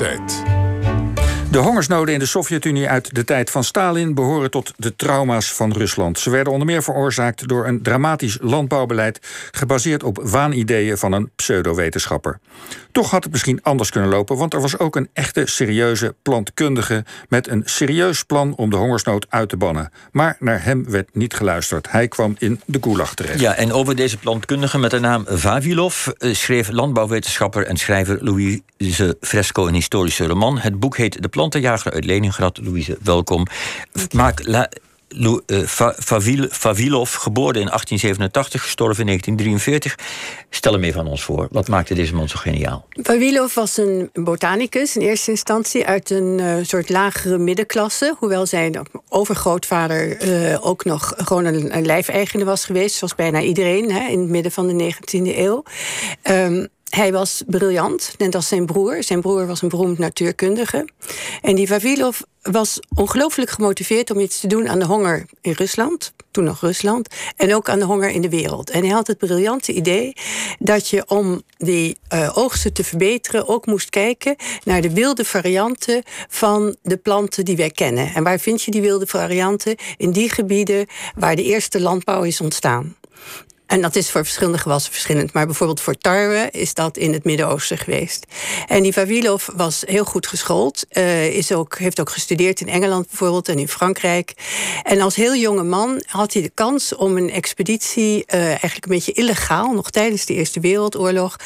tijd. De hongersnoden in de Sovjet-Unie uit de tijd van Stalin behoren tot de trauma's van Rusland. Ze werden onder meer veroorzaakt door een dramatisch landbouwbeleid gebaseerd op waanideeën van een pseudowetenschapper. Toch had het misschien anders kunnen lopen, want er was ook een echte serieuze plantkundige met een serieus plan om de hongersnood uit te bannen. Maar naar hem werd niet geluisterd. Hij kwam in de gulag terecht. Ja, en over deze plantkundige met de naam Vavilov eh, schreef landbouwwetenschapper en schrijver Louise Fresco een historische roman. Het boek heet De plantenjager uit Leningrad. Louise, welkom. Maak uh, Vavilov, geboren in 1887, gestorven in 1943. Stel hem even van ons voor. Wat maakte deze man zo geniaal? Vavilov was een botanicus in eerste instantie uit een uh, soort lagere middenklasse. Hoewel zijn overgrootvader uh, ook nog gewoon een, een lijfeigene was geweest, zoals bijna iedereen hè, in het midden van de 19e eeuw. Um, hij was briljant, net als zijn broer. Zijn broer was een beroemd natuurkundige. En die Vavilov was ongelooflijk gemotiveerd om iets te doen aan de honger in Rusland, toen nog Rusland, en ook aan de honger in de wereld. En hij had het briljante idee dat je om die uh, oogsten te verbeteren ook moest kijken naar de wilde varianten van de planten die wij kennen. En waar vind je die wilde varianten? In die gebieden waar de eerste landbouw is ontstaan. En dat is voor verschillende gewassen verschillend. Maar bijvoorbeeld voor tarwe is dat in het Midden-Oosten geweest. En die Vavilov was heel goed geschoold. Uh, is ook, heeft ook gestudeerd in Engeland bijvoorbeeld en in Frankrijk. En als heel jonge man had hij de kans om een expeditie... Uh, eigenlijk een beetje illegaal, nog tijdens de Eerste Wereldoorlog...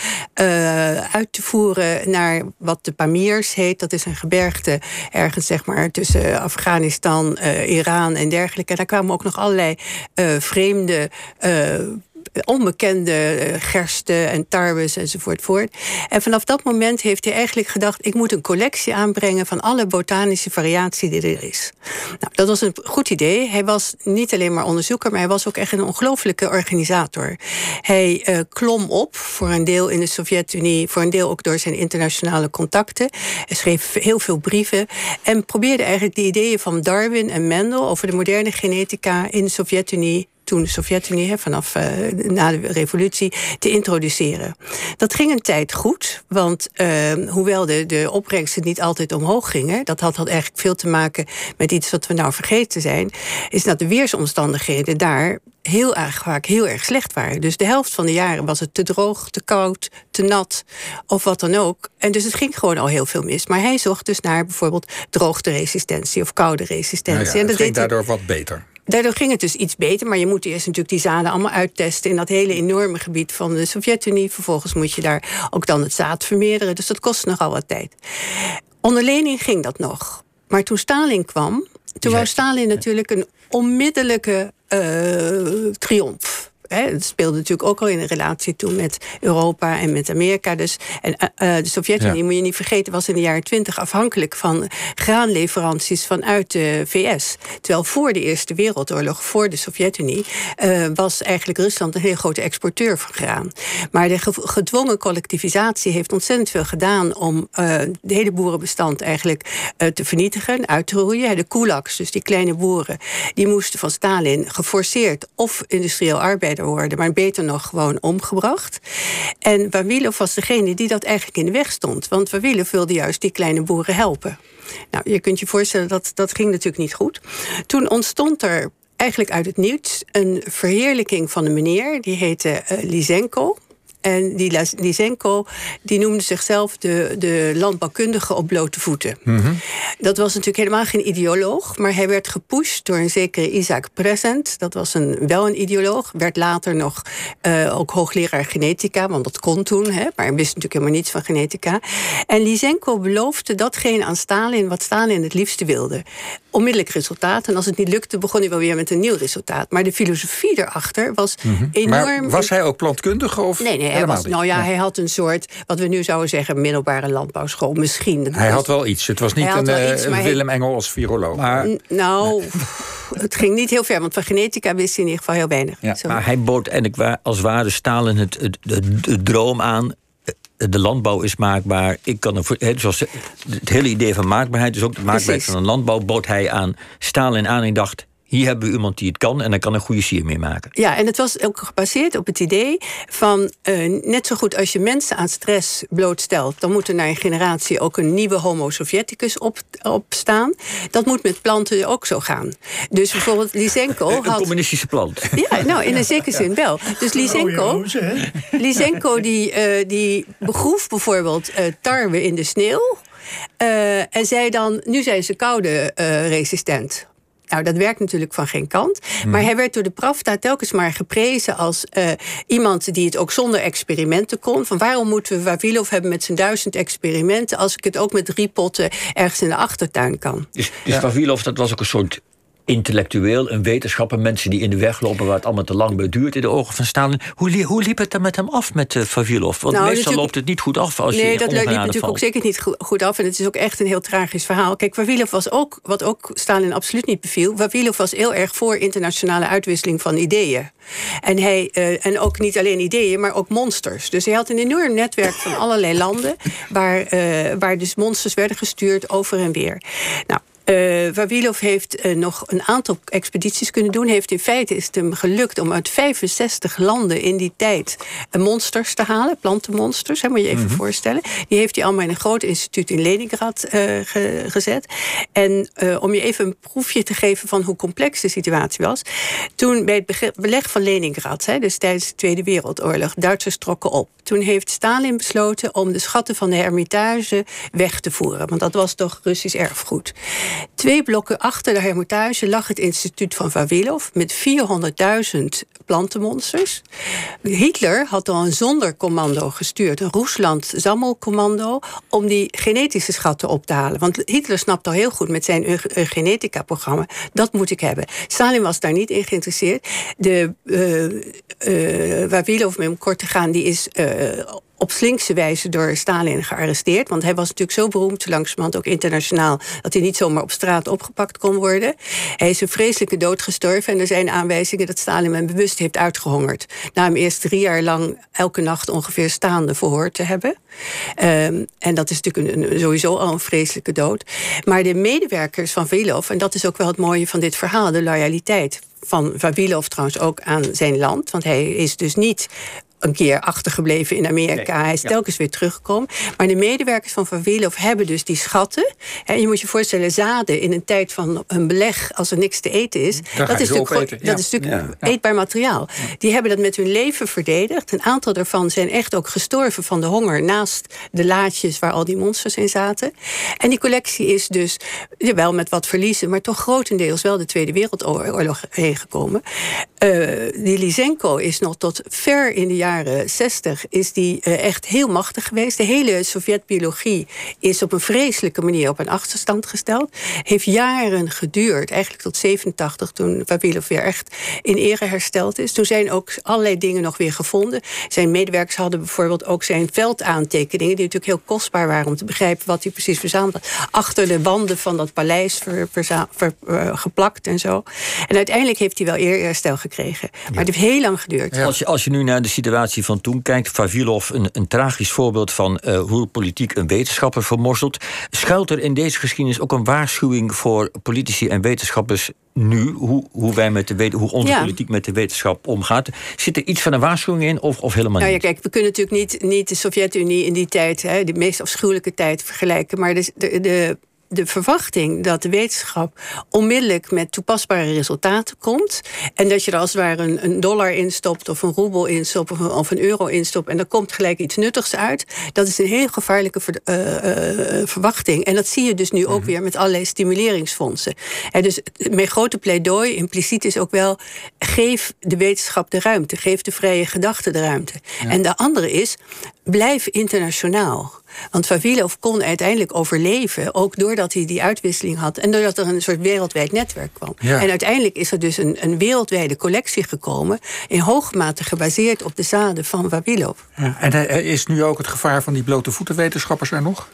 Uh, uit te voeren naar wat de Pamirs heet. Dat is een gebergte ergens zeg maar tussen Afghanistan, Iran en dergelijke. En daar kwamen ook nog allerlei vreemde onbekende eh, gersten en tarwes enzovoort voort. En vanaf dat moment heeft hij eigenlijk gedacht: ik moet een collectie aanbrengen van alle botanische variatie die er is. Nou, dat was een goed idee. Hij was niet alleen maar onderzoeker, maar hij was ook echt een ongelofelijke organisator. Hij uh, klom op, voor een deel in de Sovjet-Unie, voor een deel ook door zijn internationale contacten. Hij schreef heel veel brieven en probeerde eigenlijk de ideeën van Darwin en Mendel over de moderne genetica in de Sovjet-Unie toen de Sovjet-Unie, vanaf uh, na de revolutie, te introduceren. Dat ging een tijd goed, want uh, hoewel de, de opbrengsten niet altijd omhoog gingen, dat had, had eigenlijk veel te maken met iets wat we nou vergeten zijn, is dat de weersomstandigheden daar heel erg vaak heel erg slecht waren. Dus de helft van de jaren was het te droog, te koud, te nat of wat dan ook. En dus het ging gewoon al heel veel mis. Maar hij zocht dus naar bijvoorbeeld droogteresistentie of koude resistentie. Nou ja, en dat ging daardoor wat beter. Daardoor ging het dus iets beter, maar je moet eerst natuurlijk die zaden allemaal uittesten in dat hele enorme gebied van de Sovjet-Unie. Vervolgens moet je daar ook dan het zaad vermeerderen, dus dat kost nogal wat tijd. Onder Lenin ging dat nog. Maar toen Stalin kwam, toen wou Stalin natuurlijk een onmiddellijke uh, triomf. Het speelde natuurlijk ook al in een relatie toen met Europa en met Amerika. Dus, en uh, de Sovjet-Unie, moet je niet vergeten, was in de jaren twintig afhankelijk van graanleveranties vanuit de VS. Terwijl voor de Eerste Wereldoorlog, voor de Sovjet-Unie, uh, was eigenlijk Rusland een heel grote exporteur van graan. Maar de gedwongen collectivisatie heeft ontzettend veel gedaan om uh, de hele boerenbestand eigenlijk te vernietigen, uit te roeien. De kulaks, dus die kleine boeren, die moesten van Stalin geforceerd of industrieel arbeider maar beter nog gewoon omgebracht. En Wawilov was degene die dat eigenlijk in de weg stond. Want Wawilov wilde juist die kleine boeren helpen. Nou, je kunt je voorstellen dat dat ging natuurlijk niet goed. Toen ontstond er eigenlijk uit het niets een verheerlijking van een meneer. Die heette uh, Lysenko. En die Lysenko die noemde zichzelf de, de landbouwkundige op blote voeten. Mm Dat was natuurlijk helemaal geen ideoloog, maar hij werd gepusht door een zekere Isaac Present. Dat was een, wel een ideoloog, werd later nog uh, ook hoogleraar genetica, want dat kon toen, hè, maar hij wist natuurlijk helemaal niets van genetica. En Lysenko beloofde datgene aan Stalin wat Stalin het liefste wilde. Onmiddellijk resultaat. En als het niet lukte, begon hij wel weer met een nieuw resultaat. Maar de filosofie erachter was mm enorm. Maar was hij ook plantkundige? Of? Nee, nee, hij was, nou ja, hij had een soort, wat we nu zouden zeggen, middelbare landbouwschool. Misschien. Hij had wel iets. Het was niet een, uh, Willem Engel als viroloog. Maar, nou, het ging niet heel ver, want van genetica wist hij in ieder geval heel weinig. Ja, maar hij bood eigenlijk als ware Stalin het, het, de, droom aan eh, de landbouw is maakbaar. Ik kan er, zoals het hele idee van maakbaarheid, dus ook de maakbaarheid van een landbouw, bood hij aan Stalin aan en dacht: hier hebben we iemand die het kan en dan kan een goede sier mee maken. Ja, en het was ook gebaseerd op het idee van uh, net zo goed als je mensen aan stress blootstelt, dan moet er naar een generatie ook een nieuwe Homo sovieticus op, opstaan. Dat moet met planten ook zo gaan. Dus bijvoorbeeld Lysenko had... Een communistische plant. Ja, nou, in een zekere zin wel. Dus Lysenko, Lysenko die, uh, die begroef bijvoorbeeld uh, tarwe in de sneeuw. Uh, en zei dan, nu zijn ze koude resistent. Nou, dat werkt natuurlijk van geen kant. Maar mhm. hij werd door de Pravda telkens maar geprezen als uh, iemand die het ook zonder experimenten kon. Van waarom moeten we Vavilov hebben met zijn duizend experimenten als ik het ook met drie potten ergens in de achtertuin kan? Dus, dus Vavilov, dat was ook een soort intellectueel, een wetenschapper, mensen die in de weg lopen waar het allemaal te lang bij duurt in de ogen van Stalin. Hoe, hoe liep het dan met hem af, met uh, Vavilov? Want nou, meestal loopt het niet goed af als nee, je dat liep natuurlijk ook zeker niet goed af. En het is ook echt een heel tragisch verhaal. Kijk, Vavilov was ook, wat ook Stalin absoluut niet beviel, Vavilov was heel erg voor internationale uitwisseling van ideeën. En, hij, uh, en ook niet alleen ideeën, maar ook monsters. Dus hij had een enorm netwerk van allerlei landen waar, uh, waar dus monsters werden gestuurd over en weer. Nou, uh, Wawilov heeft uh, nog een aantal expedities kunnen doen. Heeft in feite is het hem gelukt om uit 65 landen in die tijd monsters te halen, plantenmonsters, hè, moet je even mm -hmm. voorstellen. Die heeft hij allemaal in een groot instituut in Leningrad uh, ge gezet. En om je even een proefje te geven van hoe complex de situatie was. Toen bij het beleg van Leningrad, hè, dus tijdens de Tweede Wereldoorlog, Duitsers trokken op. Toen heeft Stalin besloten om de schatten van de Hermitage weg te voeren. Want dat was toch Russisch erfgoed. Twee blokken achter de Hermitage lag het instituut van Vavilov met 400.000 plantenmonsters. Hitler had al een zondercommando gestuurd, een Roesland-Zammelcommando, om die genetische schatten op te halen. Want Hitler snapt al heel goed met zijn genetica-programma, dat moet ik hebben. Stalin was daar niet in geïnteresseerd. De uh, uh, hem kort te gaan, die is uh, op slinkse wijze door Stalin gearresteerd. Want hij was natuurlijk zo beroemd, zo langzamerhand ook internationaal, dat hij niet zomaar op straat opgepakt kon worden. Hij is een vreselijke dood gestorven en er zijn aanwijzingen dat Stalin hem bewust heeft uitgehongerd. Na hem eerst drie jaar lang elke nacht ongeveer staande verhoord te hebben. Um, en dat is natuurlijk een, sowieso al een vreselijke dood. Maar de medewerkers van Vilov, en dat is ook wel het mooie van dit verhaal, de loyaliteit van Vavilov trouwens ook aan zijn land. Want hij is dus niet een keer achtergebleven in Amerika. Hij is telkens weer teruggekomen. Maar de medewerkers van Van Wilhof hebben dus die schatten. En je moet je voorstellen, zaden in een tijd van een beleg, als er niks te eten is. dat is, natuurlijk, dat is natuurlijk eetbaar materiaal. Die hebben dat met hun leven verdedigd. Een aantal daarvan zijn echt ook gestorven van de honger. Naast de laadjes waar al die monsters in zaten. En die collectie is dus, wel met wat verliezen, maar toch grotendeels wel de Tweede Wereldoorlog heen gekomen. Uh, die Lysenko is nog tot ver in de jaren jaren 60 is die uh, echt heel machtig geweest. De hele Sovjet-biologie is op een vreselijke manier op een achterstand gesteld. Heeft jaren geduurd, eigenlijk tot 87, toen Vavilov weer echt in ere hersteld is. Toen zijn ook allerlei dingen nog weer gevonden. Zijn medewerkers hadden bijvoorbeeld ook zijn veldaantekeningen, die natuurlijk heel kostbaar waren om te begrijpen wat hij precies verzameld had. Achter de wanden van dat paleis ver, ver, uh, geplakt en zo. En uiteindelijk heeft hij wel eer herstel gekregen. Maar het heeft heel lang geduurd. Als, je, als je nu naar de situatie van toen kijkt, Vavilov een, een tragisch voorbeeld van uh, hoe politiek een wetenschapper vermorselt. Schuilt er in deze geschiedenis ook een waarschuwing voor politici en wetenschappers nu, hoe, hoe, wij met de, hoe onze politiek met de wetenschap omgaat. Zit er iets van een waarschuwing in of, of helemaal nou, niet? Ja, kijk, we kunnen natuurlijk niet, niet de Sovjet-Unie in die tijd, hè, de meest afschuwelijke tijd, vergelijken. Maar de, de, de de verwachting dat de wetenschap onmiddellijk met toepasbare resultaten komt. En dat je er als het ware een, een dollar instopt of een roebel instopt of een, of een euro instopt. En er komt gelijk iets nuttigs uit. Dat is een heel gevaarlijke uh, uh, verwachting. En dat zie je dus nu ook mhm. weer met allerlei stimuleringsfondsen. En dus mijn grote pleidooi impliciet is ook wel: geef de wetenschap de ruimte. Geef de vrije gedachte de ruimte. En de andere is: blijf internationaal. Want Vavilov kon uiteindelijk overleven, ook doordat hij die uitwisseling had en doordat er een soort wereldwijd netwerk kwam. En uiteindelijk is er dus een, een, wereldwijde collectie gekomen, in hoge mate gebaseerd op de zaden van Vavilov. Ja, en is nu ook het gevaar van die blote voetenwetenschappers er nog?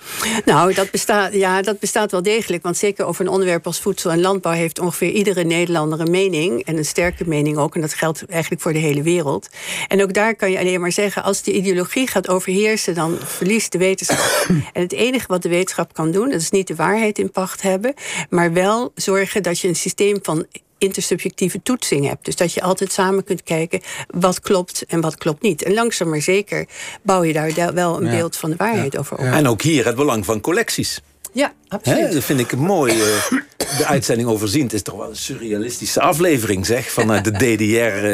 Nou, dat bestaat, ja, dat bestaat wel degelijk. Want zeker over een onderwerp als voedsel en landbouw heeft ongeveer iedere Nederlander een mening. En een sterke mening ook. En dat geldt eigenlijk voor de hele wereld. En ook daar kan je alleen maar zeggen, als de ideologie gaat overheersen, dan verliest de wetenschap en het enige wat de wetenschap kan doen, dat is niet de waarheid in pacht hebben, maar wel zorgen dat je een systeem van intersubjectieve toetsing hebt. Dus dat je altijd samen kunt kijken wat klopt en wat klopt niet. En langzaam maar zeker bouw je daar wel een beeld van de waarheid over op. En ook hier het belang van collecties. Ja, absoluut. Hè, dat vind ik mooi. eh, de uitzending overzien. Het is toch wel een surrealistische aflevering, zeg. Vanuit de DDR,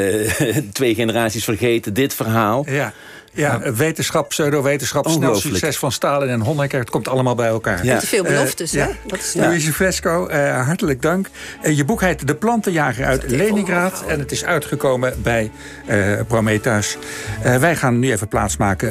eh, twee generaties vergeten, dit verhaal. Ja. Ja, wetenschap, pseudowetenschap, snel succes van Stalin en Honecker. Het komt allemaal bij elkaar. Ja. Te veel beloftes, Eh, hè? ja. Dat is, Louise Fresco, eh, hartelijk dank. Eh, je boek heet De Plantenjager uit Leningrad. En het is uitgekomen bij eh Prometheus. Eh, wij gaan nu even plaatsmaken